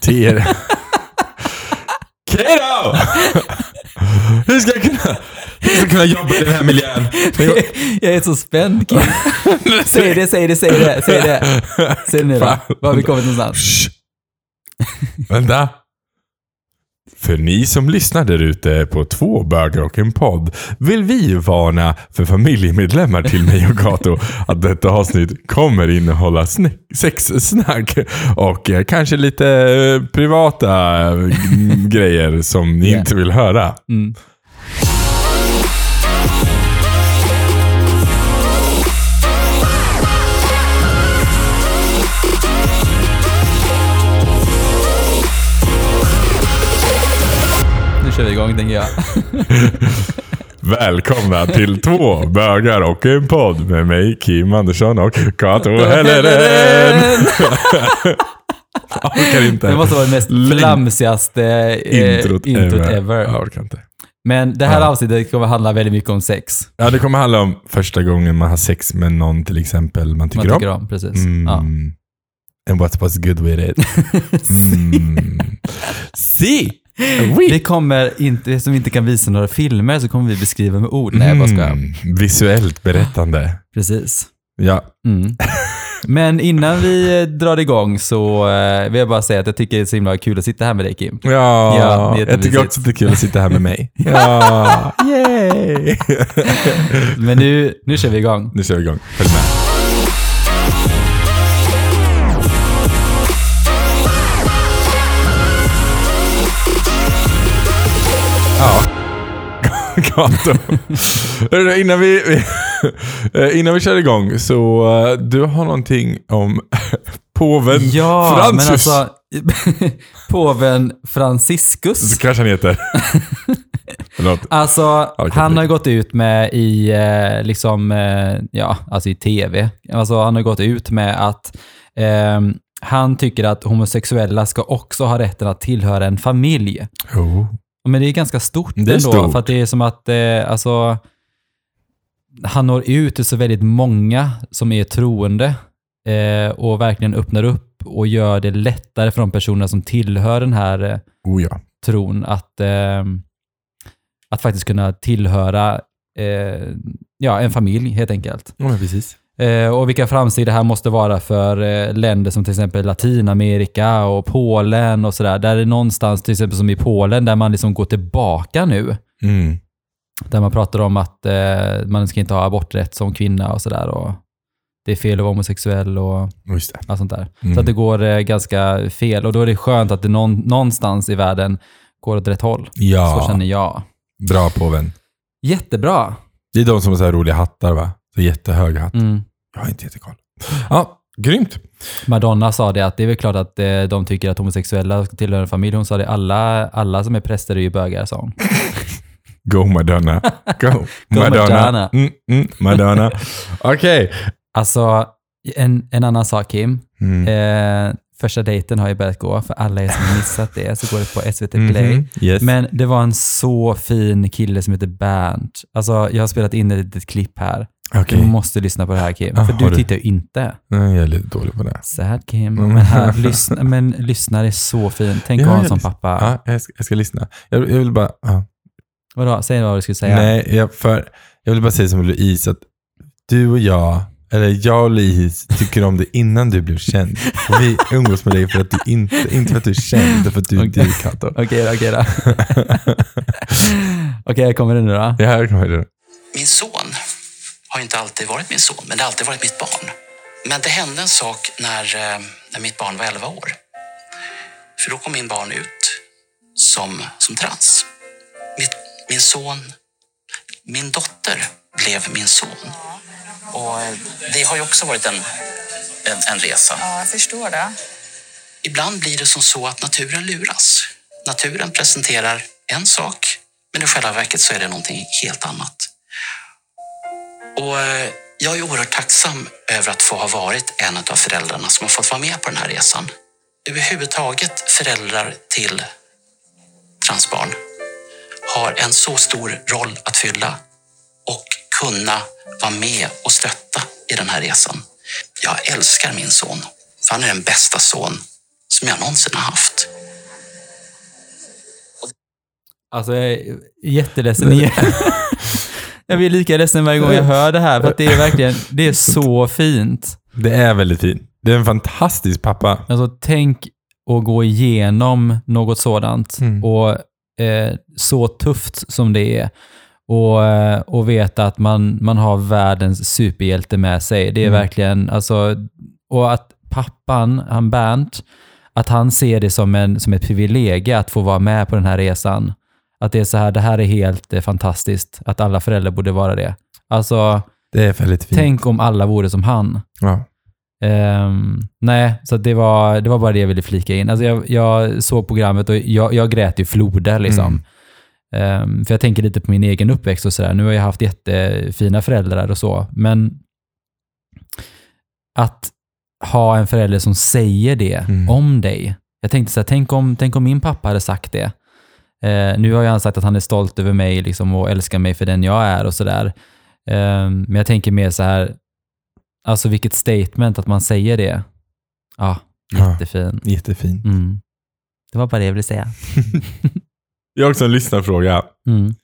till er. Okej då! Hur ska jag kunna, hur ska jag kunna jobba i den här miljön? Jag är så spänd Kim. Säg det, säg det, säg det, säg det. Säg det nu då. Var har vi kommit någonstans? Shh. Vänta. För ni som lyssnar där ute på två bögar och en podd vill vi varna för familjemedlemmar till mig och Kato att detta avsnitt kommer innehålla sexsnack och eh, kanske lite eh, privata eh, grejer som ni Ja. inte vill höra. Mm. Kör vi igång tänker jag. Välkomna till två bögar och en podd med mig Kim Andersson och Kato Helleren. Orkar inte. Det måste vara det mest flamsigaste eh, Introt, introt ever. ever. Jag orkar inte. Men det här Ja. avsnittet kommer handla väldigt mycket om sex. Ja, det kommer handla om första gången man har sex med någon till exempel man tycker Man om. tycker om, precis. Mm. Ja. And what was good with it. Mm. Si! Oui. Det kommer inte, eftersom vi inte kan visa några filmer så kommer vi beskriva med ord. Nej, jag bara skojar. Mm. Visuellt berättande. Precis. Ja. Mm. Men innan vi eh, drar igång så eh, vill jag bara säga att jag tycker det är så himla kul att sitta här med dig Kim. Ja, Ja, jag tycker också att det är kul att sitta här med mig. Ja, yay! Men nu, nu kör vi igång. nu kör vi igång. Följ med. Ja. Hörru, innan vi, eh, innan vi kör igång så eh, du har någonting om påven Ja, Francis. men alltså påven Franciscus. Så kanske han heter. Alltså, Okej, han har gått ut med i, eh, liksom, ja, alltså i tv. Alltså, han har gått ut med att eh, han tycker att homosexuella ska också ha rätten att tillhöra en familj. Oh. Men det är ganska stort Det är ändå, stort. för att det är som att, eh, alltså, han når ut till så väldigt många som är troende eh, och verkligen öppnar upp och gör det lättare för de personer som tillhör den här eh, oh ja. tron att, eh, att faktiskt kunna tillhöra eh, ja, en familj helt enkelt. Ja, precis. Eh, och vilka framsteg det här måste vara för eh, länder som till exempel Latinamerika och Polen och sådär. Där är någonstans, till exempel som i Polen, där man liksom går tillbaka nu. Mm. Där man pratar om att eh, man ska inte ha aborträtt som kvinna och sådär. Det är fel att vara homosexuell och allt sånt där. Mm. Så att det går eh, ganska fel. Och då är det skönt att det någon, någonstans i världen går åt rätt håll. Ja, Så känner jag. bra påven. Jättebra. Det är de som har så här roliga hattar va? Så jättehöga hatt. Mm. Jag har inte jättekoll. Ja, grymt. Madonna sa det att det är väl klart att eh, de tycker att homosexuella ska tillhöra en familj. Hon sa det, alla, alla som är präster är ju bögar, sa hon. Go Madonna. Go, Go Madonna. Madonna. Mm, mm, Madonna. Okej. Alltså, en, en annan sak Kim. Mm. Eh, första dejten har ju börjat gå, för alla er som missat det så går det på SVT Play. Mhm, Yes. Men det var en så fin kille som heter Bernt. Alltså, jag har spelat in ett litet klipp här. Okej. Du måste lyssna på det här Kim, Ah, för du du? tittar ju inte. Nej, Jag är lite dålig på det. Sad Kim. Mm. Men, här, lyssna, men lyssna, det är så fint. Tänk att Ja, ha en lyssnar. pappa. Ja, jag, ska, jag ska lyssna. Jag, jag vill bara... Ja. Vadå, säg vad du skulle säga. Nej, jag, för, jag vill bara säga som Louise att du och jag, eller jag och Louise tycker om det innan du blev känd. Och vi umgås med dig för att du inte, inte för att du är känd, utan för att du är Okej. du Kato. Okej då, okej då. Okej, jag kommer det nu då. Ja, här kommer det. Min son har inte alltid varit min son, men det har alltid varit mitt barn. Men det hände en sak när, eh, när mitt barn var 11 år. För då kom min barn ut som, som trans. Mitt, min son, min dotter blev min son. Och eh, det har ju också varit en, en, en resa. Ja, jag förstår det. Ibland blir det som så att naturen luras. Naturen presenterar en sak, men i själva verket så är det någonting helt annat. Och eh, jag är oerhört tacksam över att få ha varit en av föräldrarna som har fått vara med på den här resan. Överhuvudtaget föräldrar till transbarn har en så stor roll att fylla och kunna vara med och stötta i den här resan. Jag älskar min son, för han är den bästa son som jag någonsin har haft. Alltså jag är jätteledsen igen. jag blir lika ledsen varje gång jag hör det här, för att det är verkligen, det är så fint. Det är väldigt fint. Det är en fantastisk pappa. Alltså tänk att gå igenom något sådant Mm. och eh, så tufft som det är. Och, eh, och veta att man, man har världens superhjälte med sig. Det är Mm. verkligen, alltså, och att pappan, han Bernt, att han ser det som, en, som ett privilegie att få vara med på den här resan. Att det är så här, det här är helt eh, fantastiskt. Att alla föräldrar borde vara det. Alltså, Det är väldigt fint. tänk om alla vore som han. Ja. Ehm, nej, så att det, var, det var bara det jag ville flika in. Alltså jag, jag såg programmet och jag, jag grät i floder. Liksom. Mm. Ehm, för jag tänker lite på min egen uppväxt och sådär. Nu har jag haft jättefina föräldrar och så, men att ha en förälder som säger det Mm. om dig. Jag tänkte så här, tänk om, tänk om min pappa hade sagt det. Eh, nu har ju han sagt att han är stolt över mig liksom, och älskar mig för den jag är och sådär. Ehm, men jag tänker mer så här, alltså vilket statement att man säger det. Ja, Ja. jättefin. Jättefint. Mm. Det var bara det jag ville säga. Jag har också en lyssnarfråga. Mm.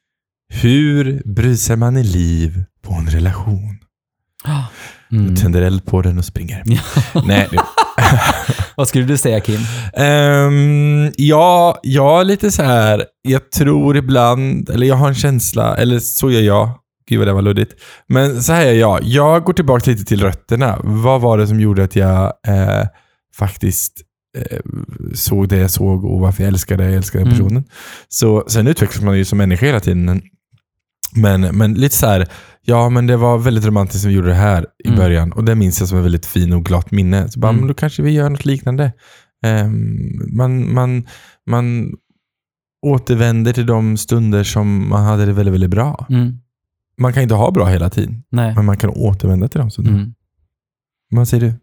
Hur brysar man i liv på en relation? Mm. Tänder eld på den och springer. Nej, det- Vad skulle du säga Kim? Ehm, ja, jag är lite så här. Jag tror ibland, eller jag har en känsla, eller så gör jag. Gud vad det var luddigt. Men så här är jag. Jag går tillbaka lite till rötterna. Vad var det som gjorde att jag eh, faktiskt eh, såg det jag såg och varför jag älskade jag älskade den Mm. personen. Så sen utvecklas man ju som människa hela tiden. Men, men lite så här, ja men det var väldigt romantiskt som vi gjorde det här i Mm. början. Och det minns jag som ett väldigt fin och glatt minne. Så bara, Mm. men då kanske vi gör något liknande. Ehm, man, man, man återvänder till de stunder som man hade det väldigt, väldigt bra. Mm. Man kan inte ha bra hela tiden, Nej. men man kan återvända till de stunderna. Mm. Vad säger du?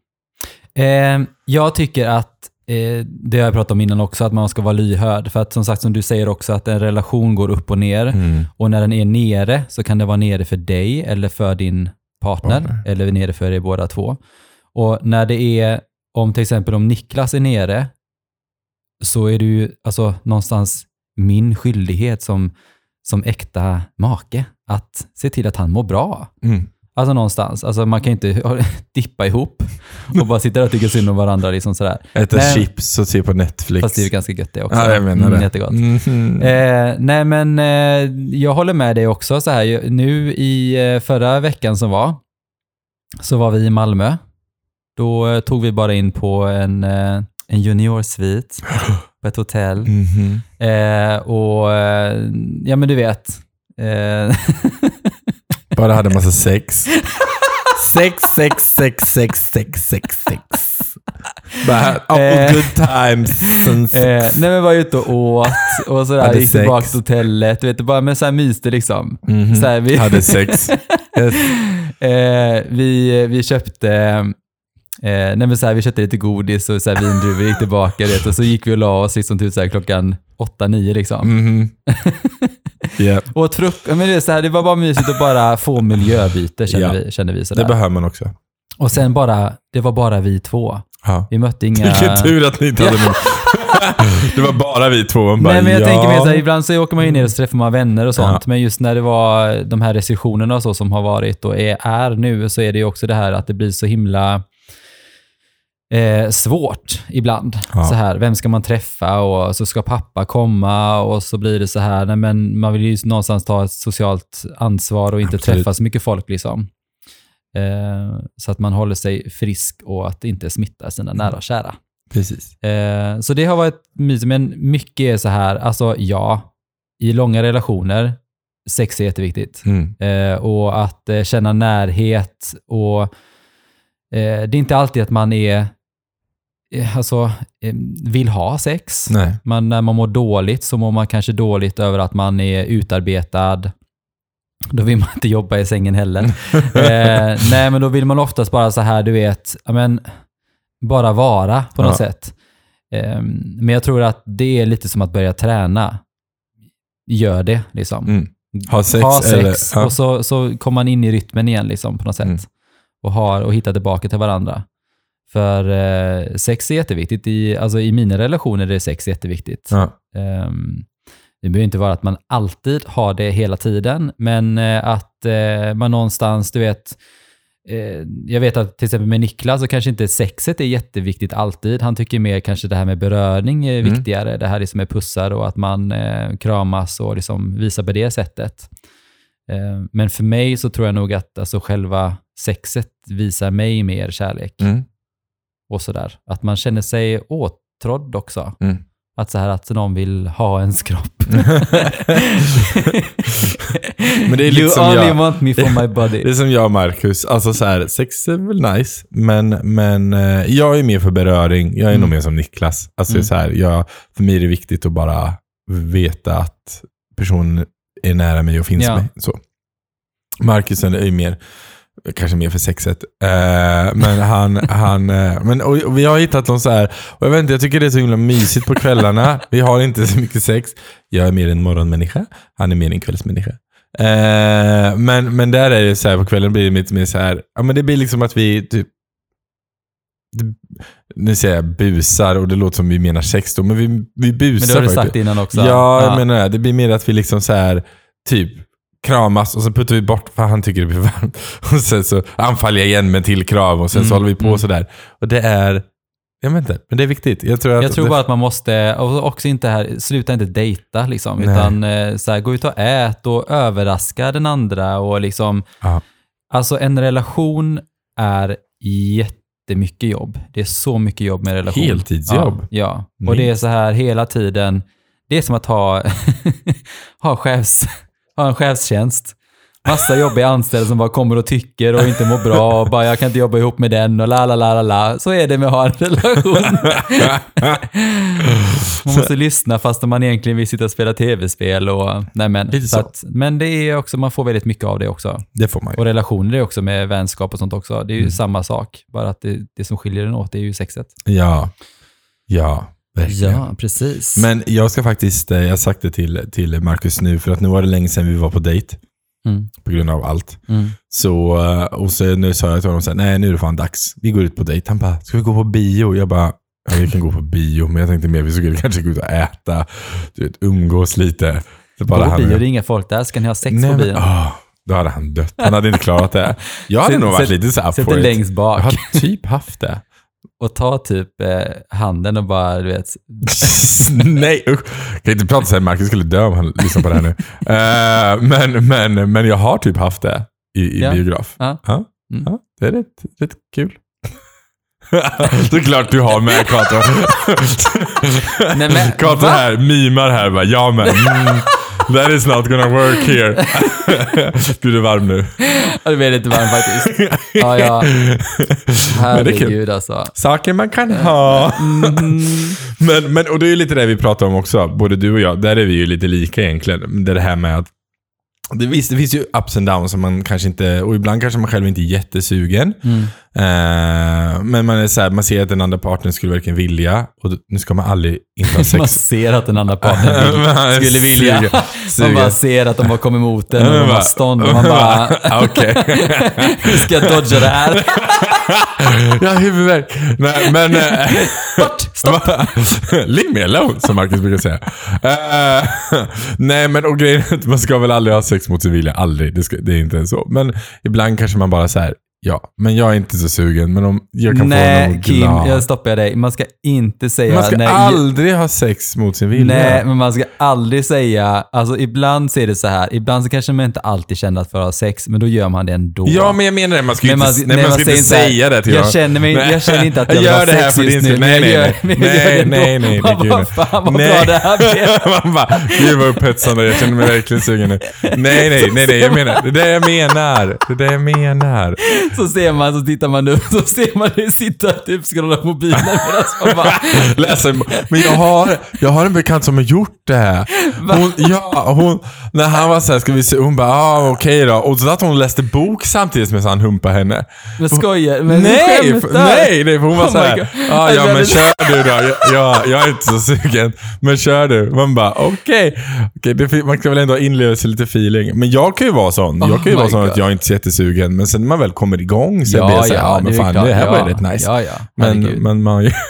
Eh, jag tycker att, det har jag pratat om innan också, att man ska vara lyhörd. För att som sagt, som du säger också, att en relation går upp och ner. Mm. Och när den är nere så kan det vara nere för dig eller för din partner. Partner. Eller nere för er båda två. Och när det är, om till exempel om Niklas är nere, så är det ju alltså någonstans min skyldighet som, som äkta make att se till att han mår bra. Mm. Alltså någonstans. Alltså man kan ju inte dippa ihop och bara sitta där och tycka synd om varandra. Liksom sådär. Äta Nej. chips och se på Netflix. Fast det är ju ganska gött det också. Ja, jag menar Mm, det. Jättegott. Mhm. Eh, nej men eh, jag håller med dig också. Så här, nu i eh, förra veckan som var, så var vi i Malmö. Då eh, tog vi bara in på en, eh, en juniorsvit på ett hotell. Mhm. Eh, och ja men du vet. Bara hade massa sex. sex, sex, sex, sex, sex, sex, sex. Bara, oh, Eh. good times. and sex. eh, nej men var ute och åt och sådär, Hade gick tillbaka sex. till hotellet. Du vet, bara med så här myste liksom. Mhm. Så här, vi, Hade sex. Yes. Eh, vi, vi köpte eh, nej men så här, vi köpte lite godis och så här vindruvor, gick tillbaka vet, och så gick vi och la oss liksom, typ så här, klockan 8-9 liksom. Mhm. Japp. Och åt frukt, men det, är så här, det var bara mysigt att bara få miljöbyte kände Ja. vi. Kände vi Det sådär. behöver man också. och sen bara, det var bara vi två. Ja. Vi mötte inga... Vilken tur att ni inte hade någon. Det var bara vi två. Man bara, Nej men jag ja. tänker mer så här, ibland så åker man ju ner och så träffar man vänner och sånt. Ja. Men just när det var de här restriktionerna och så som har varit och är, är nu så är det ju också det här att det blir så himla eh, svårt ibland. Ja. Så här, vem ska man träffa och så ska pappa komma och så blir det så här, nej men man vill ju någonstans ta ett socialt ansvar och inte Absolut. träffa så mycket folk liksom. Eh, så att man håller sig frisk och att inte smitta sina Mm. nära och kära. Precis. Eh, så det har varit mysigt, men mycket är så här, alltså ja, i långa relationer, sex är jätteviktigt. Mm. Eh, och att eh, känna närhet och eh, det är inte alltid att man är, alltså, eh, vill ha sex. Nej. Man, när man mår dåligt så mår man kanske dåligt över att man är utarbetad. Då vill man inte jobba i sängen heller. eh, nej, men då vill man oftast bara så här, du vet, men, bara vara på något Ja. sätt. Eh, men jag tror att det är lite som att börja träna. Gör det liksom. Mm. Ha sex, ha sex eller... Ja. och så, så kommer man in i rytmen igen liksom, på något sätt. Mm. Och, har, och hittar tillbaka till varandra. För eh, sex är jätteviktigt. I, alltså, I mina relationer är sex jätteviktigt. Ja. Um, det behöver inte vara att man alltid har det hela tiden, men eh, att eh, man någonstans, du vet, eh, jag vet att till exempel med Niklas så kanske inte sexet är jätteviktigt alltid. Han tycker mer kanske det här med beröring är Mm. viktigare. Det här liksom med pussar och att man eh, kramas och liksom visar på det sättet. Eh, men för mig så tror jag nog att alltså, själva sexet visar mig mer kärlek Mm. Och sådär. Att man känner sig åtrådd också. Mm. Att så här att någon vill ha ens kropp. Men det är you only jag- want me for my body. Det är som jag och Marcus. Alltså så här, sex är väl nice, men, men eh, jag är mer för beröring. Jag är Mm. nog mer som Niklas. Alltså Mm. så här, jag, för mig är det viktigt att bara veta att personen är nära mig och finns Ja. mig. Så. Marcus är mer, kanske mer för sexet. Eh, men han, han eh, men, och, och vi har hittat någon så här, och jag vet inte, jag tycker det är så himla mysigt på kvällarna. Vi har inte så mycket sex. Jag är mer en morgonmänniska, han är mer en kvällsmänniska. Eh, men, men där är det så här, på kvällen blir det lite mer så här, ja men det blir liksom att vi typ, nu säger jag busar och det låter som vi menar sex då, men vi, vi busar Men det har du sagt innan också. Ja, jag menar det. Det blir mer att vi liksom så här, typ kramas och så puttar vi bort för han tycker det blir varmt. Och sen så anfaller jag igen med en till krav och sen så Mm, håller vi på mm. sådär. Och det är, jag vet inte, men det är viktigt. Jag tror, att Jag tror det, bara att man måste, och också inte här, sluta inte dejta liksom, Nej. utan eh, så här, gå ut och ät och överraska den andra och liksom, alltså en relation är jättemycket jobb. Det är så mycket jobb med relation. Heltidsjobb. Ja, ja. och det är så här hela tiden, det är som att ha, ha, chefs, ha en chefstjänst. Massa jobbiga anställda som bara kommer och tycker och inte mår bra och bara jag kan inte jobba ihop med den och la la la la la. Så är det med att ha en relation. Man måste lyssna fast man egentligen vill sitta och spela tv-spel och... Nej men, Lite så så. att, men det är också, man får väldigt mycket av det också. det får man ju. Och relationer är också med vänskap och sånt också. Det är ju Mm. samma sak. Bara att det, det som skiljer den åt det är ju sexet. Ja, ja, verkligen. precis. Men jag ska faktiskt, eh, jag har sagt det till, till Marcus nu, för att nu var det länge sedan vi var på dejt. Mm. På grund av allt. Mm. Så, eh, och så nu sa jag till honom så här, nej nu är det fan dags. Vi går ut på dejt. Han bara, ska vi gå på bio? Jag bara, ja vi kan gå på bio, men jag tänkte mer vi skulle kanske gå ut och äta, du vet, umgås lite. Så Gå på bio, det är inga folk där. Ska ni ha sex Nej, på men, åh, Då hade han dött. Han hade inte klarat det. Jag hade Sätt- nog varit lite så Sätt for it. längst Jag bak har typ haft det. Och ta typ eh, handen och bara, du vet, Nej usch. Jag kan inte prata så här, Marcus skulle dö om han lyssnar på det här nu. Eh, men, men, men jag har typ haft det i, i Ja. biograf. Ja. Ja. Mm. Ja, det är rätt, rätt kul. det är klart du har med Kato. Nej, men, Kato här, mimar här bara, ja men. Mm, that is not gonna work here. Blir du varm nu? Ja, det blir lite varmt faktiskt. Ja, ja. Herregud alltså. Saker man kan ha. Mm. Men, men, och det är ju lite det vi pratar om också, både du och jag. Där är vi ju lite lika egentligen. Det är det här med att det, visst, det finns ju ups and downs som man kanske inte, och ibland kanske man själv inte är jättesugen. Mm. Eh, men man, är så här, man ser att den andra partnern skulle verkligen vilja, och nu ska man aldrig inte ha Man sex. ser att den andra parten Man skulle vilja. sugen- Man sugen. bara ser att de har kommit emot den och de har stånd och man bara, Okej. hur ska jag dodga det här? Jag har huvudvärk. Nej, men... eh, Bort, stopp. Leave me alone, som Marcus brukar säga. Eh, nej, men och grejen är att man ska väl aldrig ha sex mot sin vilja. Aldrig. Det, ska, det är inte ens så. Men ibland kanske man bara så här. Ja, men jag är inte så sugen. Men om jag kan få Nej, någon Kim, glad. jag stoppar dig. Man ska inte säga... Man ska nej, aldrig ha sex mot sin vilja. Nej, men man ska aldrig säga... Alltså ibland så är det så här. Ibland så kanske man inte alltid känner att för att ha sex, men då gör man det ändå. Ja, men jag menar det. Man ska ju inte, man- nej, nej, man man ska inte säga det till jag honom. känner mig- Nej. jag känner inte att jag vill gör ha det här sex för just din nu, Nej, jag nej, nej. men jag gör Nej, nej, nej. Man nej, bara, nej. fan, vad Nej. bra det här blev. Man bara, gud vad upphetsande. Jag känner mig verkligen sugen nu. Nej, nej, nej, nej. Jag menar, det är det jag menar. Det är det jag menar. Så ser man, så tittar man upp, så ser man dig sitta och typ scrolla mobilen medan man bara... Men jag har, jag har en bekant som har gjort det här. Hon, ja, hon, när han var såhär, ska vi se? Hon bara, ah, okej då. Och så att hon läste bok samtidigt som han humpade henne. Men skojar men nej, nej, nej, för hon var Oh såhär, God. ah, ja Alltså, men kör du då. Ja, ja, jag är inte så sugen. Men kör du. Man bara, okej. Det fin- man ska väl ändå ha inlevelse lite feeling. Men jag kan ju vara sån. Jag Oh kan ju vara my sån att God. jag är inte är jättesugen. Men sen när man väl kommer kommer igång så Ja, blir jag så här, ja, ja, men fan klart. det här var Ja, ju rätt nice. Ja, ja. men, men man ju...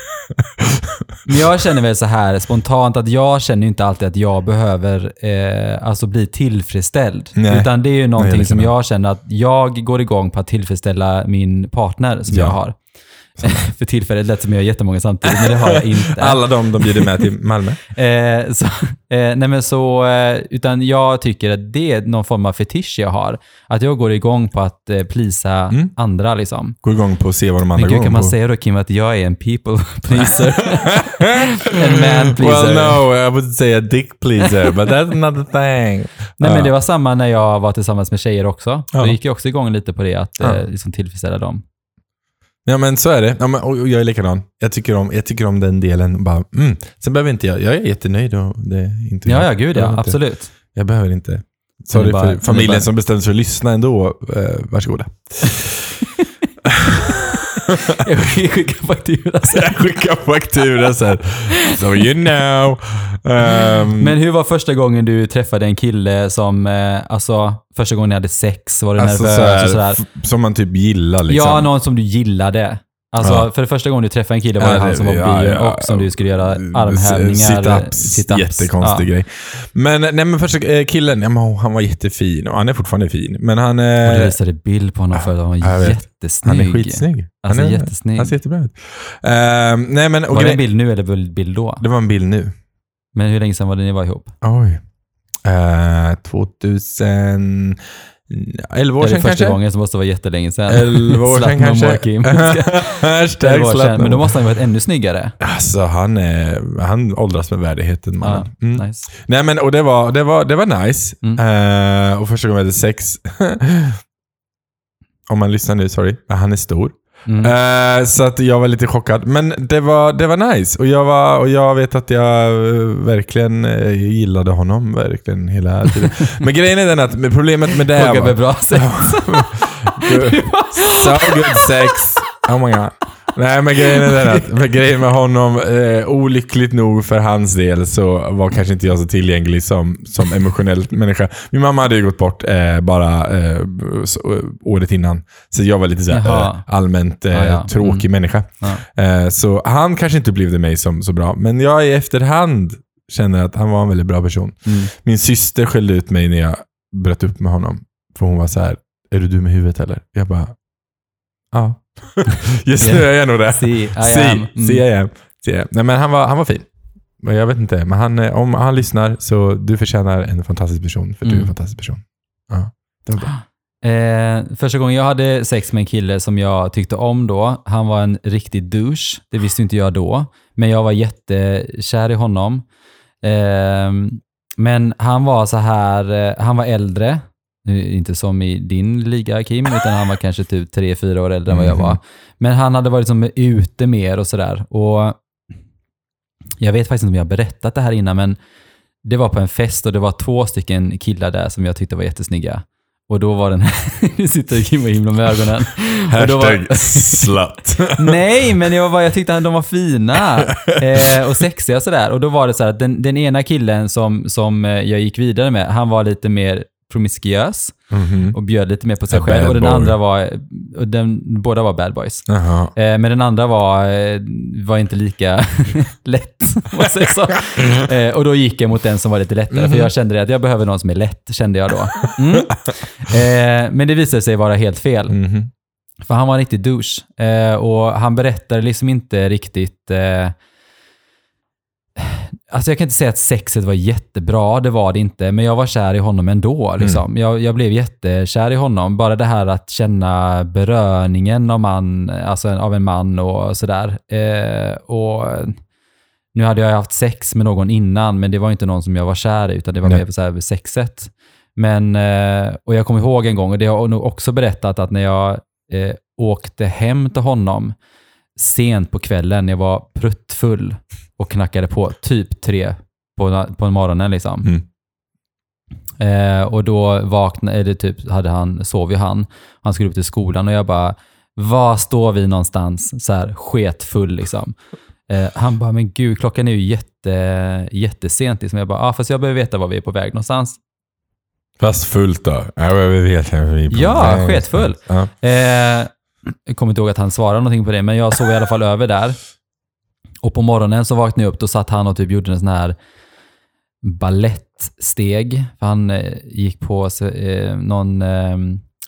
Men jag känner väl så här spontant att jag känner inte alltid att jag behöver eh, alltså bli tillfredsställd. Nej. Utan det är ju Nej, någonting det som jag känner att jag går igång på att tillfredsställa min partner som Ja. jag har. För tillfället lät som jag har jättemånga samtidigt, men det har jag inte. Alla de de bjuder med till Malmö. Eh, så, eh, nej men så, eh, utan jag tycker att det är någon form av fetisch jag har. Att jag går igång på att eh, plisa Mm. andra liksom. Gå igång på att se vad de andra Men går kan man på. säga då Kim att jag är en people pleaser? en man pleaser? Well no, I would say a dick pleaser, but that's another thing. Nej, Ja. men det var samma när jag var tillsammans med tjejer också. Ja. Då gick jag också igång lite på det, att eh, liksom tillfredsställa dem. Ja men så är det. Ja, men, och jag är likadan. Jag tycker om, jag tycker om den delen. Bara, mm. Sen behöver inte jag, jag är jättenöjd och det är inte Ja, ja, gud ja. inte- Absolut. Jag behöver inte. Sorry bara- för familjen bara- som bestämde sig för att lyssna ändå. Eh, varsågoda. Jag skickar faktura sen. Jag skickar faktura sen. So you know. Ehm, Men hur var första gången du träffade en kille som, eh, alltså första gången ni hade sex, var du alltså, nervös så här, och sådär? Som man typ gillar liksom. Ja, någon som du gillade. Alltså, Ja. för det första gången du träffade en kille var det Ja, han som var ja, bion ja. och som du skulle göra armhävningar. Sit-ups, jättekonstig grej. Men, nej, men första eh, killen, han var jättefin och han är fortfarande fin. Men han, Och du eh, visade bild på honom förut, han var jättesnygg. han är skitsnygg. Alltså han är, jättesnygg. Han ser jättebra ut. Ehm, nej, men, var det en bild nu eller bild då? det var en bild nu. Men hur länge sedan var det ni var ihop? Oj. Uh, 2011 år det är sedan första kanske? gången som måste vara jättelänge sedan. 11 år sedan kanske? Kim. Hashtag 11 slapp sedan. Men då måste han ju varit ännu snyggare. Alltså han, är, han åldras med värdigheten mannen. Mm. nice. Nej men och det var, det var, det var nice. Mm. Eh, och första gången jag hade sex, om man lyssnar nu, sorry, han är stor. Mm. Eh, så att jag var lite chockad. Men det var, det var nice. Och jag, var, och jag vet att jag eh, verkligen eh, gillade honom verkligen hela tiden. Men grejen är den att problemet med det här var... bra sex. so good sex. Oh my god. Nej men grejen är den att, men grejen med honom, eh, olyckligt nog för hans del så var kanske inte jag så tillgänglig som, som emotionell människa. Min mamma hade ju gått bort eh, bara eh, så, eh, året innan. Så jag var lite så här, eh, allmänt eh, Ja, ja. tråkig människa. Ja. Så han kanske inte upplevde mig som så bra. Men jag i efterhand känner att han var en väldigt bra person. Mm. Min syster skällde ut mig när jag bröt upp med honom. För hon var så här, är du dum i huvudet eller? Jag bara, ja. Just nu är jag nog det. See, I See, am. Mm. I am. See I am. Nej, men han var, han var fin. Men jag vet inte, men han, eh, om han lyssnar så du förtjänar en fantastisk person. För du är en Mm. fantastisk person. Ja, det var bra. Eh, första gången jag hade sex med en kille som jag tyckte om då, han var en riktig douche. Det visste inte jag då. Men jag var jättekär i honom. Eh, men han var så här, eh, han var äldre. Inte som i din liga Kim, utan han var kanske typ tre fyra år äldre än vad jag var. Mhm. Men han hade varit som ute mer och sådär. Och jag vet faktiskt inte om jag har berättat det här innan, men det var på en fest och det var två stycken killar där som jag tyckte var jättesnygga. Och då var den nu sitter Kim och himlar med ögonen. Då var- Hashtag slut. Nej, men jag, var, jag tyckte att de var fina eh, och sexiga och sådär. Och då var det så här att den, den ena killen som, som eh, jag gick vidare med, han var lite mer promiskuös Mhm. och bjöd lite mer på sig A själv. Och den boy. andra var, och den, båda var bad boys. Jaha. Eh, men den andra var, eh, var inte lika lätt. Eh, och då gick jag mot den som var lite lättare, för jag kände att jag behöver någon som är lätt, kände jag då. Mm. Eh, men det visade sig vara helt fel. Mhm. För han var en riktig douche. Eh, och han berättade liksom inte riktigt... Alltså jag kan inte säga att sexet var jättebra, det var det inte. Men jag var kär i honom ändå. Liksom. Jag, jag blev jättekär i honom. Bara det här att känna beröringen av, man, alltså av en man och sådär. Eh, och nu hade jag haft sex med någon innan, men det var inte någon som jag var kär i, utan det var Nej. mer så här sexet. Men, eh, och jag kommer ihåg en gång, och det har jag nog också berättat, att när jag eh, åkte hem till honom sent på kvällen, jag var pruttfull och knackade på typ tre på, på morgonen liksom. Mm. Eh, och då vaknade, eller typ hade han, sov ju han, han skulle upp till skolan och jag bara, var står vi någonstans? Så här sketfull liksom. Eh, han bara, men gud, klockan är ju jätte, jättesent. Liksom. Jag bara, ah, fast jag behöver veta var vi är på väg någonstans. Fast fullt då? Ja, vi vet inte. Vi är på Ja, väg. sketfull. Ja. Eh, jag kommer inte ihåg att han svarade någonting på det, men jag såg i alla fall över där. Och på morgonen så vaknade jag upp, då satt han och typ gjorde en sån här ballettsteg. För han eh, gick på eh, någon eh,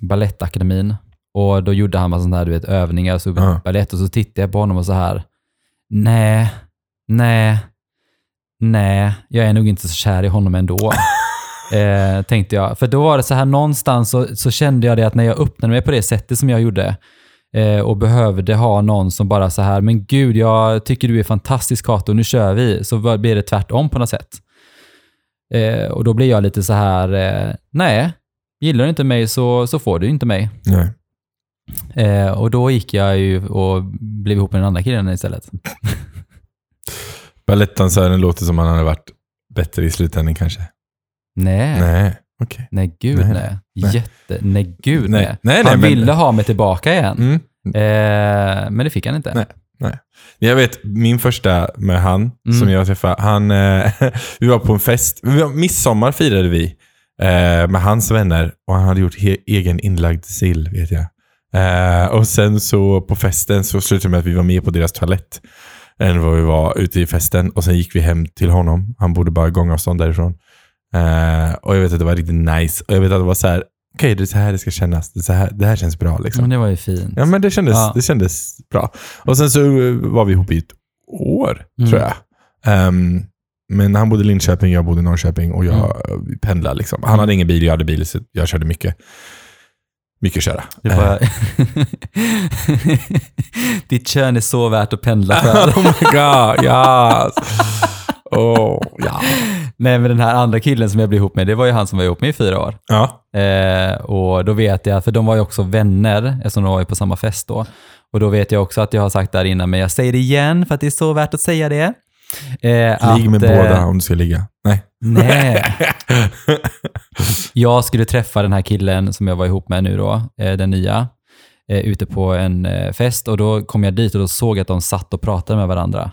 balettakademin. Och då gjorde han massa sådana här du vet, övningar, så Ja. ballett. Och så tittade jag på honom och så här, nej, nej, nej, jag är nog inte så kär i honom ändå. Eh, tänkte jag. För då var det så här någonstans så, så kände jag det att när jag öppnade mig på det sättet som jag gjorde eh, och behövde ha någon som bara så här, men gud, jag tycker du är fantastisk Kato, nu kör vi. Så blir det tvärtom på något sätt. Eh, och då blir jag lite så här, eh, nej, gillar du inte mig så, så får du inte mig. Nej. Eh, och då gick jag ju och blev ihop med den andra killen istället. Balettdansören låter som han hade varit bättre i slutändan kanske. Nej, nej, Nej, okej. gud Nej. nej. Nej. Jätte, nej gud Nej. nej. Nej, nej, Han men- ville ha mig tillbaka igen. Mm. Eh, men det fick han inte. Nej. Jag vet, min första med han Mm. som jag träffade, han, eh, vi var på en fest. Midsommar firade vi eh, med hans vänner och han hade gjort egen inlagd sill, vet jag. Eh, och sen så på festen så slutade det med att vi var med på deras toalett än vad vi var ute i festen. Och sen gick vi hem till honom. Han bodde bara gångavstånd därifrån. Eh, och jag vet att det var riktigt nice. Och jag vet att det var så här, okej det är så här det ska kännas. Det, så här, det här känns bra liksom. Men det var ju fint. Ja, men det kändes, Ja. det kändes bra. Och sen så eh, var vi ihop i ett år, Mm. tror jag. Ehm, men han bodde i Linköping, jag bodde i Norrköping och jag Mm. pendlade. Liksom. Han hade ingen bil, jag hade bil, så jag körde mycket. Mycket köra. Det Eh, var... Ditt kön är så värt att pendla för. oh my god, yes. Oh, ja. Nej, men den här andra killen som jag blev ihop med, det var ju han som var ihop med i fyra år. Ja. Eh, och då vet jag, för de var ju också vänner, eftersom de var ju på samma fest då. Och då vet jag också att jag har sagt där innan, men jag säger det igen för att det är så värt att säga det. Eh, Ligg med att, eh, båda om du ska ligga. Nej. Nej. Jag skulle träffa den här killen som jag var ihop med nu då, eh, den nya, eh, ute på en eh, fest och då kom jag dit och då såg jag att de satt och pratade med varandra.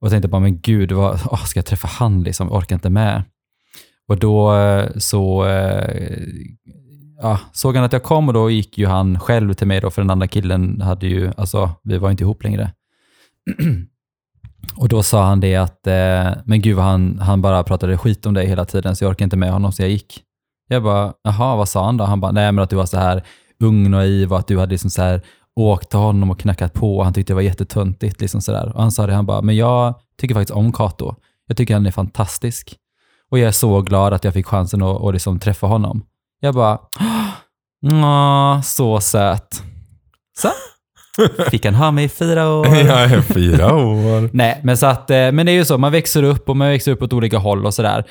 Och tänkte bara, men gud, vad, åh, ska jag träffa han liksom? Jag orkar inte med. Och då eh, så eh, ja, såg han att jag kom och då gick ju han själv till mig då, för den andra killen hade ju, alltså vi var inte ihop längre. Och då sa han det att, eh, men gud han, han bara pratade skit om dig hela tiden så jag orkar inte med honom så jag gick. Jag bara, jaha vad sa han då? Han bara, nej men att du var så här ung och naiv och att du hade liksom så här åkt till honom och knackat på och han tyckte det var jättetöntigt. Liksom så där. Och han sa det, han bara, men jag tycker faktiskt om Kato. Jag tycker han är fantastisk. Och jag är så glad att jag fick chansen att, att liksom träffa honom. Jag bara, Åh, så söt. Så fick han ha mig i fyra år. Är fyra år. Nej, men så att, eh, men det är ju så, man växer upp och man växer upp åt olika håll och sådär.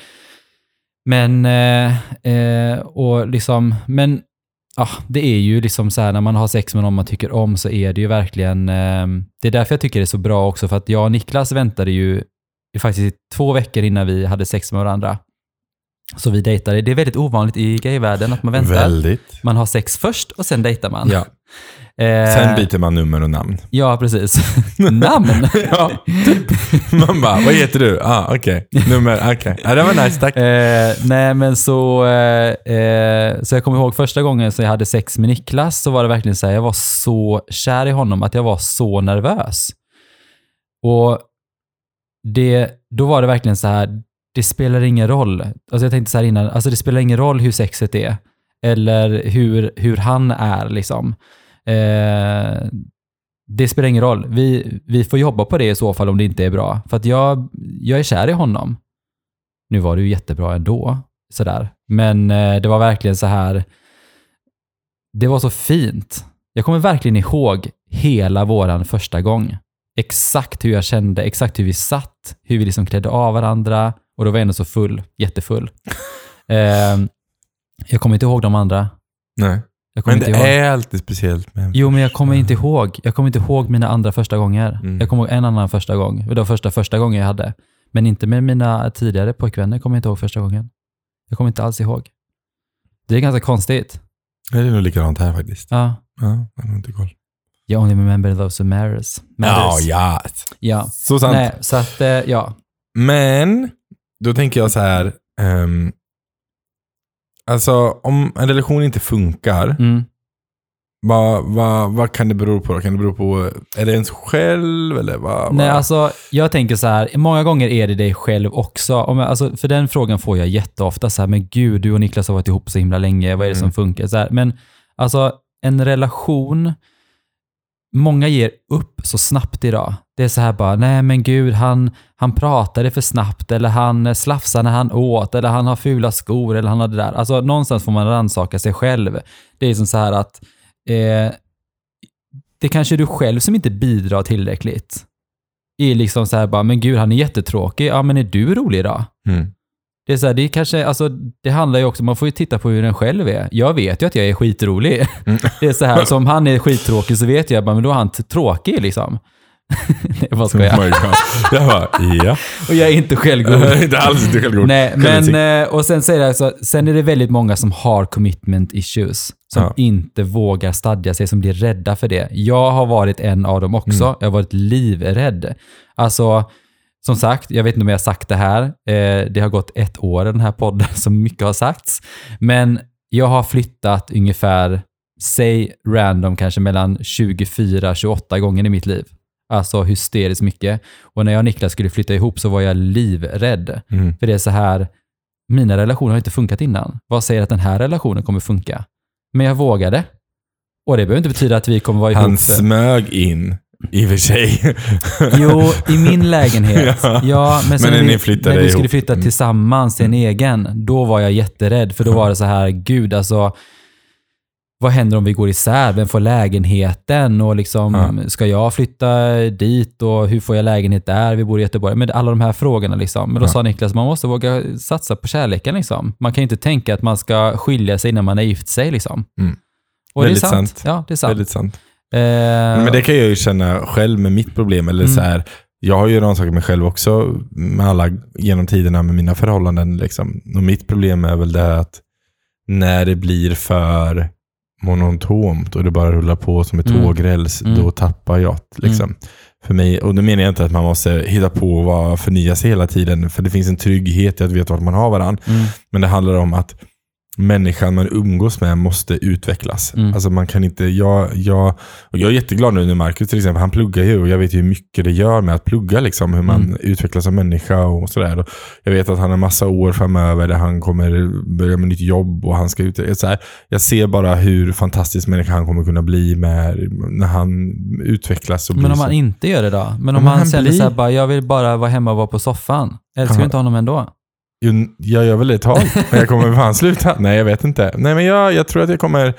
Men, eh, eh, och liksom, men ja, det är ju liksom så här när man har sex med någon man tycker om så är det ju verkligen, eh, det är därför jag tycker det är så bra också för att jag och Niklas väntade ju faktiskt två veckor innan vi hade sex med varandra. Så vi dejtade. Det är väldigt ovanligt i gayvärlden att man väntar. Väldigt. Man har sex först och sen dejtar man. Ja. Eh, Sen byter man nummer och namn. Ja, precis. Namn. ja, typ. Man bara, vad heter du? Ah, okej. Nummer, okej. Ja, det var nice, tack. Eh, nej, men så, eh, eh, så jag kommer ihåg första gången som jag hade sex med Niklas så var det verkligen så här, jag var så kär i honom att jag var så nervös. Och det, då var det verkligen så här, det spelar ingen roll. Alltså jag tänkte så här innan, alltså det spelar ingen roll hur sexet är. Eller hur, hur han är liksom. Eh, det spelar ingen roll. Vi, vi får jobba på det i så fall om det inte är bra. För att jag, jag är kär i honom. Nu var det ju jättebra ändå, sådär. Men eh, det var verkligen så här, det var så fint. Jag kommer verkligen ihåg hela våran första gång. Exakt hur jag kände, exakt hur vi satt, hur vi liksom klädde av varandra. Och då var jag ändå så full, jättefull. eh, jag kommer inte ihåg de andra. Nej. Men det är alltid speciellt med Jo, men jag kommer inte ihåg. Jag kommer inte ihåg mina andra första gånger. Mm. Jag kommer ihåg en annan första gång. Det var första första gången jag hade. Men inte med mina tidigare pojkvänner kommer jag inte ihåg första gången. Jag kommer inte alls ihåg. Det är ganska konstigt. Det är nog likadant här faktiskt. Ja. Ja, jag har inte koll. Jag only remember those who matters. Ja, matters. ja. ja. Så sant. Nej, så att, eh, ja. Men, då tänker jag så här. ehm, Alltså om en relation inte funkar, Mm. vad, vad, vad kan det bero på? Kan det bero på, är det ens själv eller vad? Nej, vad? alltså jag tänker så här, många gånger är det dig själv också. Om jag, alltså, för den frågan får jag jätteofta, så här, men gud, du och Niklas har varit ihop så himla länge, vad är det som Mm. funkar? Så här, men alltså en relation, många ger upp så snabbt idag. Det är så här bara, nej men gud, han, han pratade för snabbt, eller han eh, slafsade när han åt, eller han har fula skor, eller han har det där. Alltså någonstans får man rannsaka sig själv. Det är som så här att eh, det kanske är du själv som inte bidrar tillräckligt. Är liksom så här bara, men gud han är jättetråkig, ja men är du rolig idag? Mm. Det är så här, det är kanske, alltså det handlar ju också, man får ju titta på hur den själv är. Jag vet ju att jag är skitrolig. Mm. Det är så här, så om han är skittråkig så vet jag men då är han tråkig liksom. Nej, vad ska Oh jag? God. Jag bara, ja. Och jag är inte självgod. inte alls inte självgod. Nej, men eh, och sen säger jag alltså, sen är det väldigt många som har commitment issues. Som Ja. inte vågar stadga sig, som blir rädda för det. Jag har varit en av dem också. Mm. Jag har varit livrädd. Alltså, som sagt, jag vet inte om jag har sagt det här. Eh, det har gått ett år i den här podden, så mycket har sagts. Men jag har flyttat ungefär, säg random, kanske mellan 24-28 gånger i mitt liv. Alltså hysteriskt mycket. Och när jag och Niklas skulle flytta ihop så var jag livrädd. Mm. För det är så här, mina relationer har inte funkat innan. Vad säger att den här relationen kommer funka? Men jag vågade. Och det behöver inte betyda att vi kommer vara ihop. Han smög in, i och för sig. Jo, i min lägenhet. Ja. Ja, men sen Men när vi, flyttade när vi skulle ihop. flytta Mm. tillsammans till en egen, då var jag jätterädd. För då var det så här, gud alltså, vad händer om vi går isär? Vem får lägenheten? Och liksom, Ja. ska jag flytta dit? Och hur får jag lägenhet där? Vi bor i Göteborg. Men alla de här frågorna liksom. Men då Ja. sa Niklas, man måste våga satsa på kärleken liksom. Man kan ju inte tänka att man ska skilja sig när man har gift sig liksom. Mm. Och det är Väldigt sant. sant. Ja, det är sant. Väldigt sant. Eh, Men det kan jag ju känna själv med mitt problem. Eller Mm. så här, jag har ju rannsakat mig själv också med alla genom tiderna med mina förhållanden. Liksom. Och mitt problem är väl det att när det blir för monotont och det bara rullar på som ett Mm. tågräls, Mm. då tappar jag. Liksom. För mig, och då menar jag inte att man måste hitta på och vara- förnya sig hela tiden. För det finns en trygghet i att veta vart man har varandra. mm, Men det handlar om att människan man umgås med måste utvecklas. Mm. Alltså man kan inte, jag, jag, och jag är jätteglad nu när Marcus till exempel, han pluggar ju och jag vet ju hur mycket det gör med att plugga, liksom, hur man Mm. utvecklas som människa och sådär. Och Jag vet att han har massa år framöver där han kommer börja med nytt jobb och han ska ut. Så här, jag ser bara hur fantastisk människa han kommer kunna bli med, när han utvecklas. Och Men om så- han inte gör det då? Men om men han, han känner blir- så här bara, jag vill bara vara hemma och vara på soffan. Älskar du inte honom ändå? Jag gör väl det ett tag, men jag kommer fan sluta. Nej, jag vet inte. Nej, men jag, jag tror att jag kommer...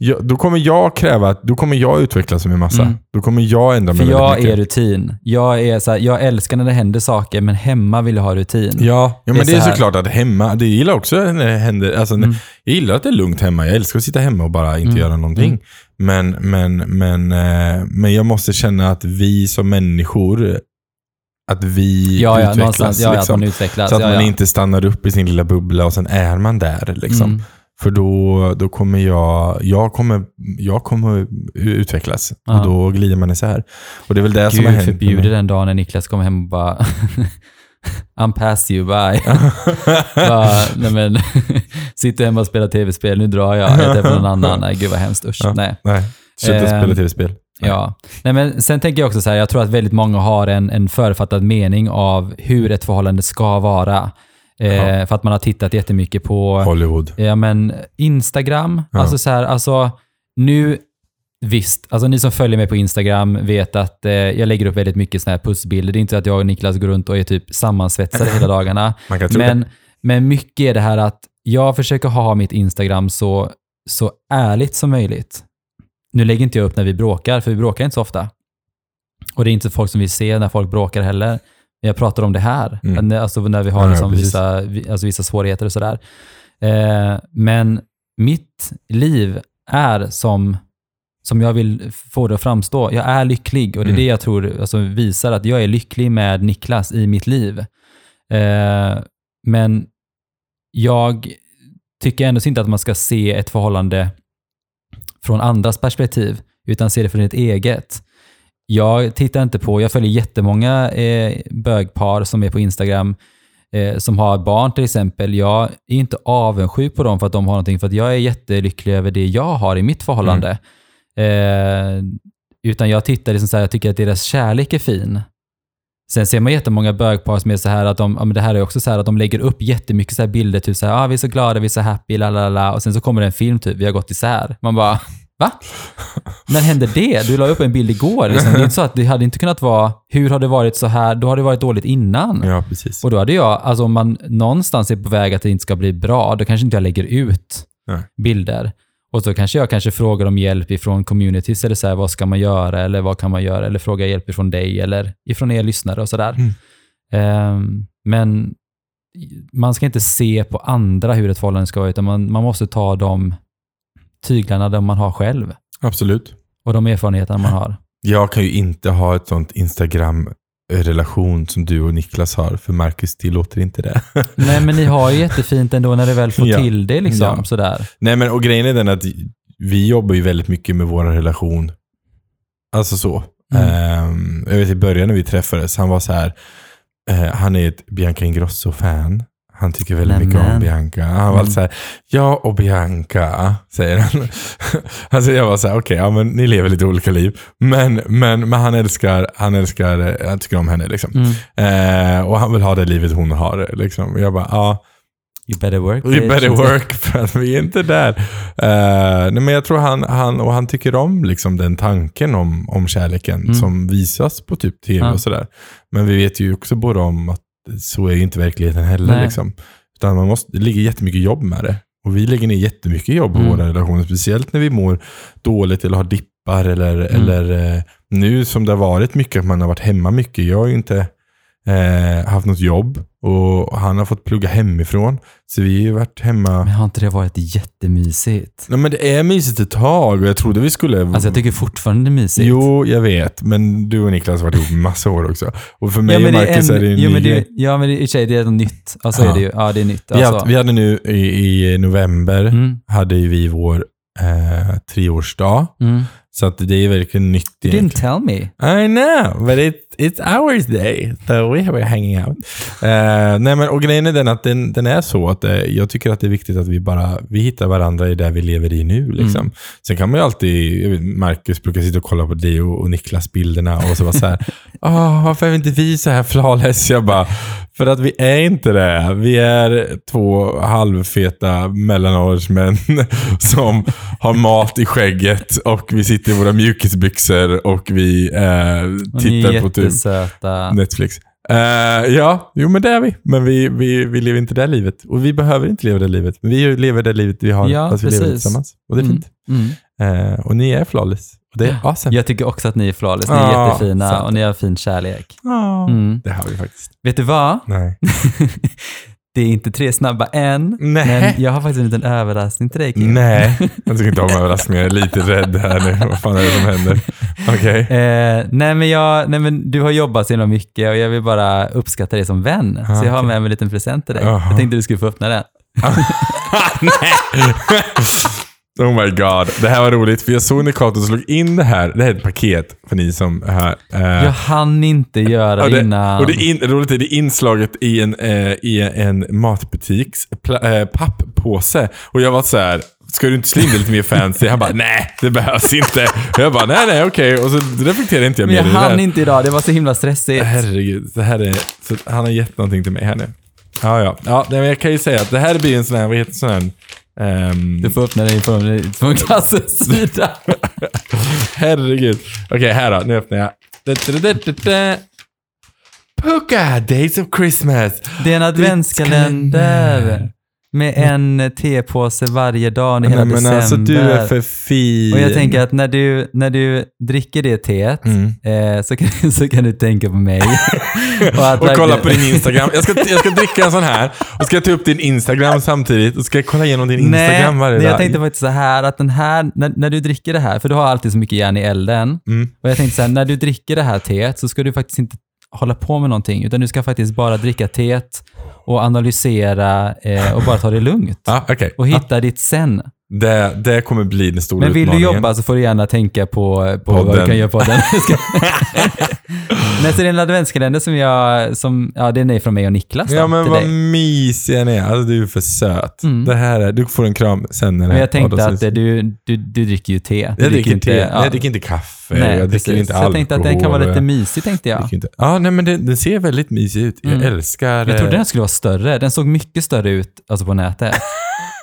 Jag, då kommer jag kräva att, då kommer jag utvecklas som en massa. Mm. Då kommer jag ändra mig För jag är rutin. Jag, är så här, jag älskar när det händer saker, men hemma vill jag ha rutin. Ja, ja men det är så såklart att hemma, det gillar också när det händer, alltså, Mm. jag gillar att det är lugnt hemma. Jag älskar att sitta hemma och bara inte Mm. göra någonting. Mm. Men, men, men, eh, men jag måste känna att vi som människor, att vi ja, ja, utvecklas. Ja, liksom. man utvecklas. Så att man inte stannar upp i sin lilla bubbla och sen är man där. Liksom. Mm. För då, då kommer jag, jag kommer, jag kommer utvecklas. Ja. Och då glider man isär. Och det är väl det som har Gud hänt. förbjuder den dagen när Niklas kommer hem och bara I'm past you, bye. bara, nej men, sitter hemma och spelar tv-spel, nu drar jag, jag på någon annan. Nej, gud vad hemskt, usch. Ja. Nej. Nej, sluta Ehm, spela tv-spel. Ja, nej men sen tänker jag också så här, jag tror att väldigt många har en, en författad mening av hur ett förhållande ska vara. Eh, Ja. För att man har tittat jättemycket på Hollywood. ja, men Instagram. Ja. Alltså så här, alltså nu, visst, alltså ni som följer mig på Instagram vet att eh, jag lägger upp väldigt mycket såna här pussbilder. Det är inte att jag och Niklas går runt och är typ sammansvetsade hela dagarna. Men, det. men mycket är det här att jag försöker ha mitt Instagram så, så ärligt som möjligt. Nu lägger inte jag upp när vi bråkar, för vi bråkar inte så ofta. Och det är inte folk som vill se när folk bråkar heller. Jag pratar om det här, Mm. Alltså när vi har Ja, liksom vissa, vi- alltså vissa svårigheter och sådär. Eh, men mitt liv är som, som jag vill få det att framstå. Jag är lycklig och det är Mm. det jag tror alltså, visar att jag är lycklig med Niklas i mitt liv. Eh, men jag tycker ändå inte att man ska se ett förhållande från andras perspektiv, utan se det från ett eget. Jag tittar inte på, jag följer jättemånga eh, bögpar som är på Instagram eh, som har barn till exempel, jag är inte avundsjuk på dem för att de har någonting, för att jag är jättelycklig över det jag har i mitt förhållande. Eh, utan jag tittar liksom så här, jag tycker att deras kärlek är fin. Sen ser man jättemånga bögpar som är så här att de, ja, men det här är också så här att de lägger upp jättemycket så här bilder, typ så här, ah, vi är så glada, vi är så happy, la la la, och sen så kommer det en film typ, vi har gått isär. Man bara, va? När hände det? Du la upp en bild igår. Liksom. Det är inte så att det hade inte kunnat vara, hur har det varit så här, då har det varit dåligt innan. Ja, precis. Och då hade jag, alltså om man någonstans är på väg att det inte ska bli bra, då kanske inte jag lägger ut Nej. bilder. Och så kanske jag kanske frågar om hjälp ifrån communities, eller så här, vad ska man göra, eller vad kan man göra, eller frågar hjälp ifrån dig, eller ifrån er lyssnare och sådär. Mm. Ehm, men man ska inte se på andra hur ett förhållande ska vara, utan man, man måste ta de tyglarna där man har själv Absolut. och de erfarenheterna man har. Jag kan ju inte ha ett sånt Instagram-relation som du och Niklas har, för Marcus tillåter inte det. Nej, men ni har ju jättefint ändå när du väl får Ja. till det liksom, Ja. sådär. Nej, men och grejen är den att vi jobbar ju väldigt mycket med vår relation. Alltså så. Mm. Ehm, jag vet i början när vi träffades, han var så här, eh, han är ett Bianca Ingrosso-fan. Han tycker väldigt mycket om Nämen. Bianca. Han var Mm. så här, jag och Bianca, säger han. alltså jag var så här, okej, ja men ni lever lite olika liv. Men, men, men han älskar, han älskar, han tycker om henne liksom. Mm. Eh, och han vill ha det livet hon har. Liksom. Jag bara, ja. You better work. Bitch. better work för att vi är inte där. Eh, nej, men jag tror han, han, och han tycker om liksom den tanken om, om kärleken Mm. som visas på typ tv Ja. och sådär. Men vi vet ju också båda om att så är ju inte verkligheten heller. Nej. Liksom. Utan man måste, det ligger jättemycket jobb med det. Och vi lägger ner jättemycket jobb på Mm. våra relationer. Speciellt när vi mår dåligt eller har dippar. Eller, Mm. eller eh, nu som det har varit mycket, att man har varit hemma mycket. Jag ju inte eh, haft något jobb och han har fått plugga hemifrån. Så vi har ju varit hemma. Men har inte det varit jättemysigt? Nej, men det är mysigt ett tag och jag trodde vi skulle... Alltså jag tycker fortfarande det är mysigt. Jo, jag vet. Men du och Niklas har varit ihop massa år också. Och för mig ja, och det är Marcus en, är det en jo, ny men det. Ja, men det, i sig, det är något nytt. Alltså Ja. är det ju. Ja, det är nytt. Vi, Alltså. hade, vi hade nu i, i november, mm, hade ju vi vår eh, treårsdag. mm. Så att det är verkligen nytt You didn't tell me. I know, but it, it's ours day. So we were hanging out. Eh, nej men, och grejen är den att den, den är så att eh, jag tycker att det är viktigt att vi bara vi hittar varandra i det vi lever i nu. Liksom. Mm. Sen kan man ju alltid, vet, Marcus brukar sitta och kolla på dig och, och Niklas bilderna och så vara så här, Åh, varför är inte vi så här flawless? Bara, för att vi är inte det. Vi är två halvfeta mellanårsmän som har mat i skägget och vi sitter i våra mjukisbyxor och vi eh, tittar på typ jättesöta. Netflix. Eh, ja, jo men det är vi. Men vi, vi, vi lever inte det livet. Och vi behöver inte leva det livet. Vi lever det livet vi har Ja, fast vi lever tillsammans. Och det är Mm, fint. mm. Eh, och ni är flawless. Och det är awesome. Jag tycker också att ni är flawless. Ni är Ja, jättefina sant. och ni har fin kärlek. Ja, Mm. Det har vi faktiskt. Vet du vad? Nej. det är inte tre snabba än, Nej. men jag har faktiskt en liten överraskning till dig Kim. Nej, jag tycker inte om överraskningar. Jag är lite rädd här nu. Vad fan är det som händer? Okej. Eh, nej, men jag, nej men du har jobbat så himla mycket och jag vill bara uppskatta dig som vän. Ah, så jag har med mig en liten present till dig. Jaha. Jag tänkte du skulle få öppna den. Oh my god. Det här var roligt, för jag såg när Kato slog in det här. Det här är ett paket för ni som är här. Eh, Jag hann inte göra och det innan. och det, in, roligt är det är inslaget i en, eh, i en matbutiks eh, papppåse. Och jag var så här. Ska du inte slå in det lite mer fancy? Han bara, nej, det behövs inte. Jag bara, nej, nej, okej. Och så reflekterade inte jag men mer jag i det hann inte idag, det var så himla stressigt. Herregud, det här är, så han har gett någonting till mig här nu. Ja, ja. ja men jag kan ju säga att det här blir en sån här, vad heter sån här? Ehm, Du får öppna den från, från klassens sida. herregud. Okej, här då. Nu öppnar jag. Puka, Days of Christmas. Det är en adventskalender. Med en tepåse varje dag i hela Nej, men december. alltså du är för fin. Och jag tänker att när du, när du dricker det teet Mm. eh, så, kan, så kan du tänka på mig. att Och kolla på din Instagram. Jag ska, jag ska dricka en sån här och ska jag ta upp din Instagram samtidigt och ska jag kolla igenom din Instagram Nej, varje nej, dag. jag tänkte faktiskt så här att den här, när, när du dricker det här, för du har alltid så mycket järn i elden. Mm. Och jag tänkte så här, när du dricker det här teet så ska du faktiskt inte hålla på med någonting, utan du ska faktiskt bara dricka teet och analysera eh, och bara ta det lugnt. Ja, okej. Och hitta ditt sen. Det, det kommer bli den stora Men vill du jobba så får du gärna tänka på, på vad du kan göra på den. Men så är det en adventskalender som jag, som, ja den är från mig och Niklas då, Ja men vad dig. mysiga ni är. Alltså du är för söt. Mm. Det här är, du får en kram sen när det Men jag tänkte att du, du, du dricker ju te. Du Jag dricker inte, ja. jag dricker inte kaffe, Nej, jag dricker precis. inte Så alkohol. jag tänkte att den kan vara lite jag mysig tänkte jag. dricker inte. Ja, nej men den, den ser väldigt mysig ut. Jag Mm. älskar... Jag trodde den skulle vara större. Den såg mycket större ut alltså på nätet.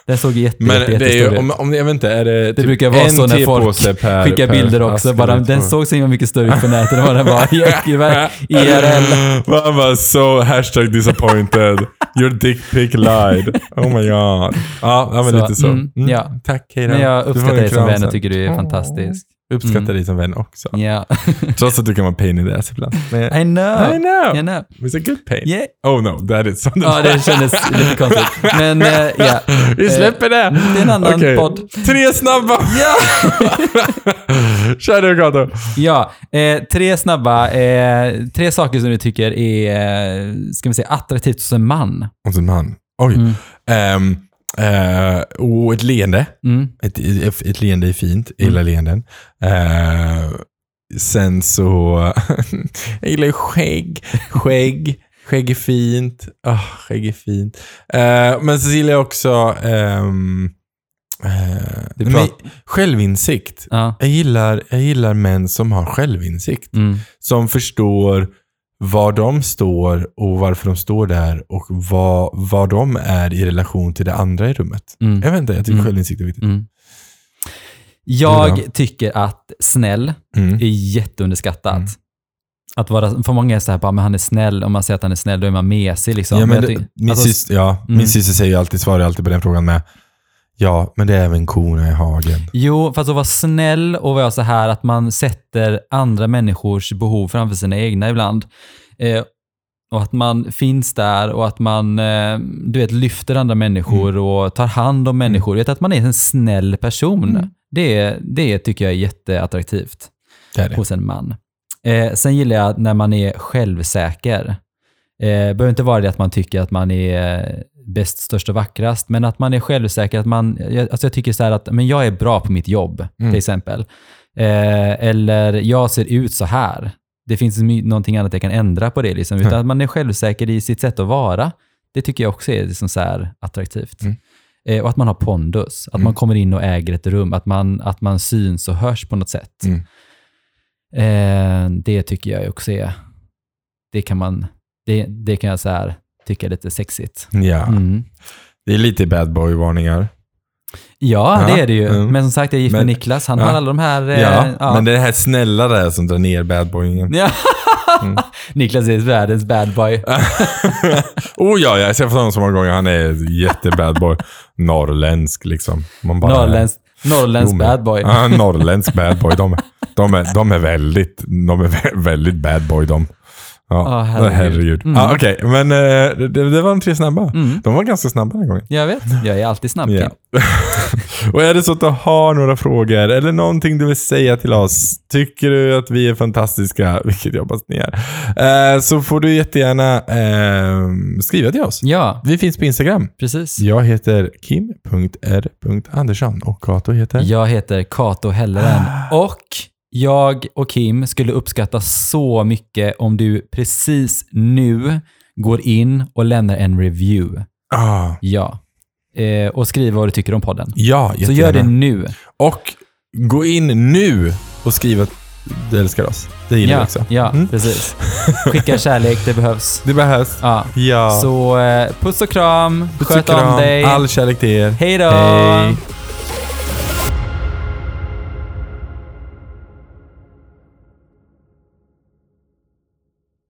Den såg jätte, men jätte, det är ju, om, om, jag vet inte, är det, Det typ brukar vara så när folk per, Skickar per bilder också. Bara, den två. såg så himla mycket större ut på nätet än vad den var i, IRL. Man bara så hashtag disappointed. Your dick pic lied. Oh my god. Ja, men Så, lite så. mm, ja. Tack, hej då. Men jag uppskattar dig som vän och tycker du är fantastisk. Uppskattar Mm. dig som vän också. Ja. Trots att du kan vara pain in the ass ibland. Men, I know. I know. I know. It's a good pain. Yeah. Oh no, that is something. Ja, det kändes lite konstigt. Men eh, ja. Vi släpper det. det är en annan Okej. podd. Tre snabba. Ja! Kör du Gato. Ja, eh, tre snabba. Eh, tre saker som du tycker är, eh, ska vi säga, attraktivt hos en man. Och en man. Oj. Mm. Ehm, eh, och ett leende. Mm. Ett, ett, ett leende är fint. Jag gillar leenden. Eh, sen så... jag gillar skägg. Skägg. Skägg är fint. Oh, skägg är fint. Eh, men så gillar jag också... men, prat- självinsikt. Ja. Jag gillar, jag gillar män som har självinsikt. Mm. Som förstår var de står och varför de står där och vad, vad de är i relation till det andra i rummet. Mm. Jag vet inte, jag tycker Mm. självinsikt är viktigt. Mm. Jag tycker att snäll Mm. är jätteunderskattat. Mm. Att vara, för många är så här, bara, men han är snäll. Om man säger att han är snäll, då är man mesig. Liksom. Ja, men jag det, tycker- min, alltså, syster, ja, mm. min syster säger alltid, svarar alltid på den frågan med Ja, men det är även korna i hagen. Jo, fast att vara snäll och vara så här att man sätter andra människors behov framför sina egna ibland. Eh, och att man finns där och att man eh, du vet, lyfter andra människor Mm. och tar hand om människor. Vet, att man är en snäll person. Mm. Det, det tycker jag är jätteattraktivt Det är det. hos en man. Eh, sen gillar jag när man är självsäker. Eh, behöver inte vara det att man tycker att man är bäst, störst och vackrast, men att man är självsäker. Att man, jag, alltså jag tycker så här att men jag är bra på mitt jobb, Mm. till exempel. Eh, eller jag ser ut så här. Det finns någonting annat jag kan ändra på det. Liksom. Utan Mm. att man är självsäker i sitt sätt att vara. Det tycker jag också är liksom så attraktivt. Mm. Eh, och att man har pondus. Att Mm. man kommer in och äger ett rum. Att man, att man syns och hörs på något sätt. Mm. Eh, det tycker jag också är, det kan man, det, det kan jag så här tycka är lite sexigt. Ja, Mm. det är lite bad boy-varningar. Ja, Ja, det är det ju. mm. Men som sagt, jag är gift med Niklas. Han ja. har alla de här... eh, Ja, ja. men det är det här snälla där som drar ner bad boyingen. Ja. Mm. Niklas är världens bad boy. oh ja, jag har sett honom så många gånger. Han är jättebad boy. Norrländsk liksom. Man bara- Norrländsk, norrländsk Jo, men- bad boy. Ja, norrländsk bad boy. De, de, är, de är väldigt, de är vä- väldigt bad boy de. Ja, Ja, herregud. herregud. Mm. Ja, Okej, men eh, det, det var de tre snabba. Mm. De var ganska snabba den gången. Jag vet, jag är alltid snabb. Kim. och är det så att du har några frågor eller någonting du vill säga till oss, tycker du att vi är fantastiska, vilket jag hoppas ni är, eh, så får du jättegärna eh, skriva till oss. Ja, Vi finns på Instagram. precis. Jag heter kim.r.andersson och Kato heter? Jag heter Kato Helleren och jag och Kim skulle uppskatta så mycket om du precis nu går in och lämnar en review. Ah, Ja. Eh, och skriver vad du tycker om podden. ja, Så jättegärna. gör det nu. Och gå in nu och skriv att du älskar oss. Det gillar Ja, vi också. ja Mm. precis. Skicka kärlek, det behövs. Det behövs. Ja. Ja. Så eh, puss och kram, Puss och sköt kram. om dig. All kärlek till er. Hej då! Hej.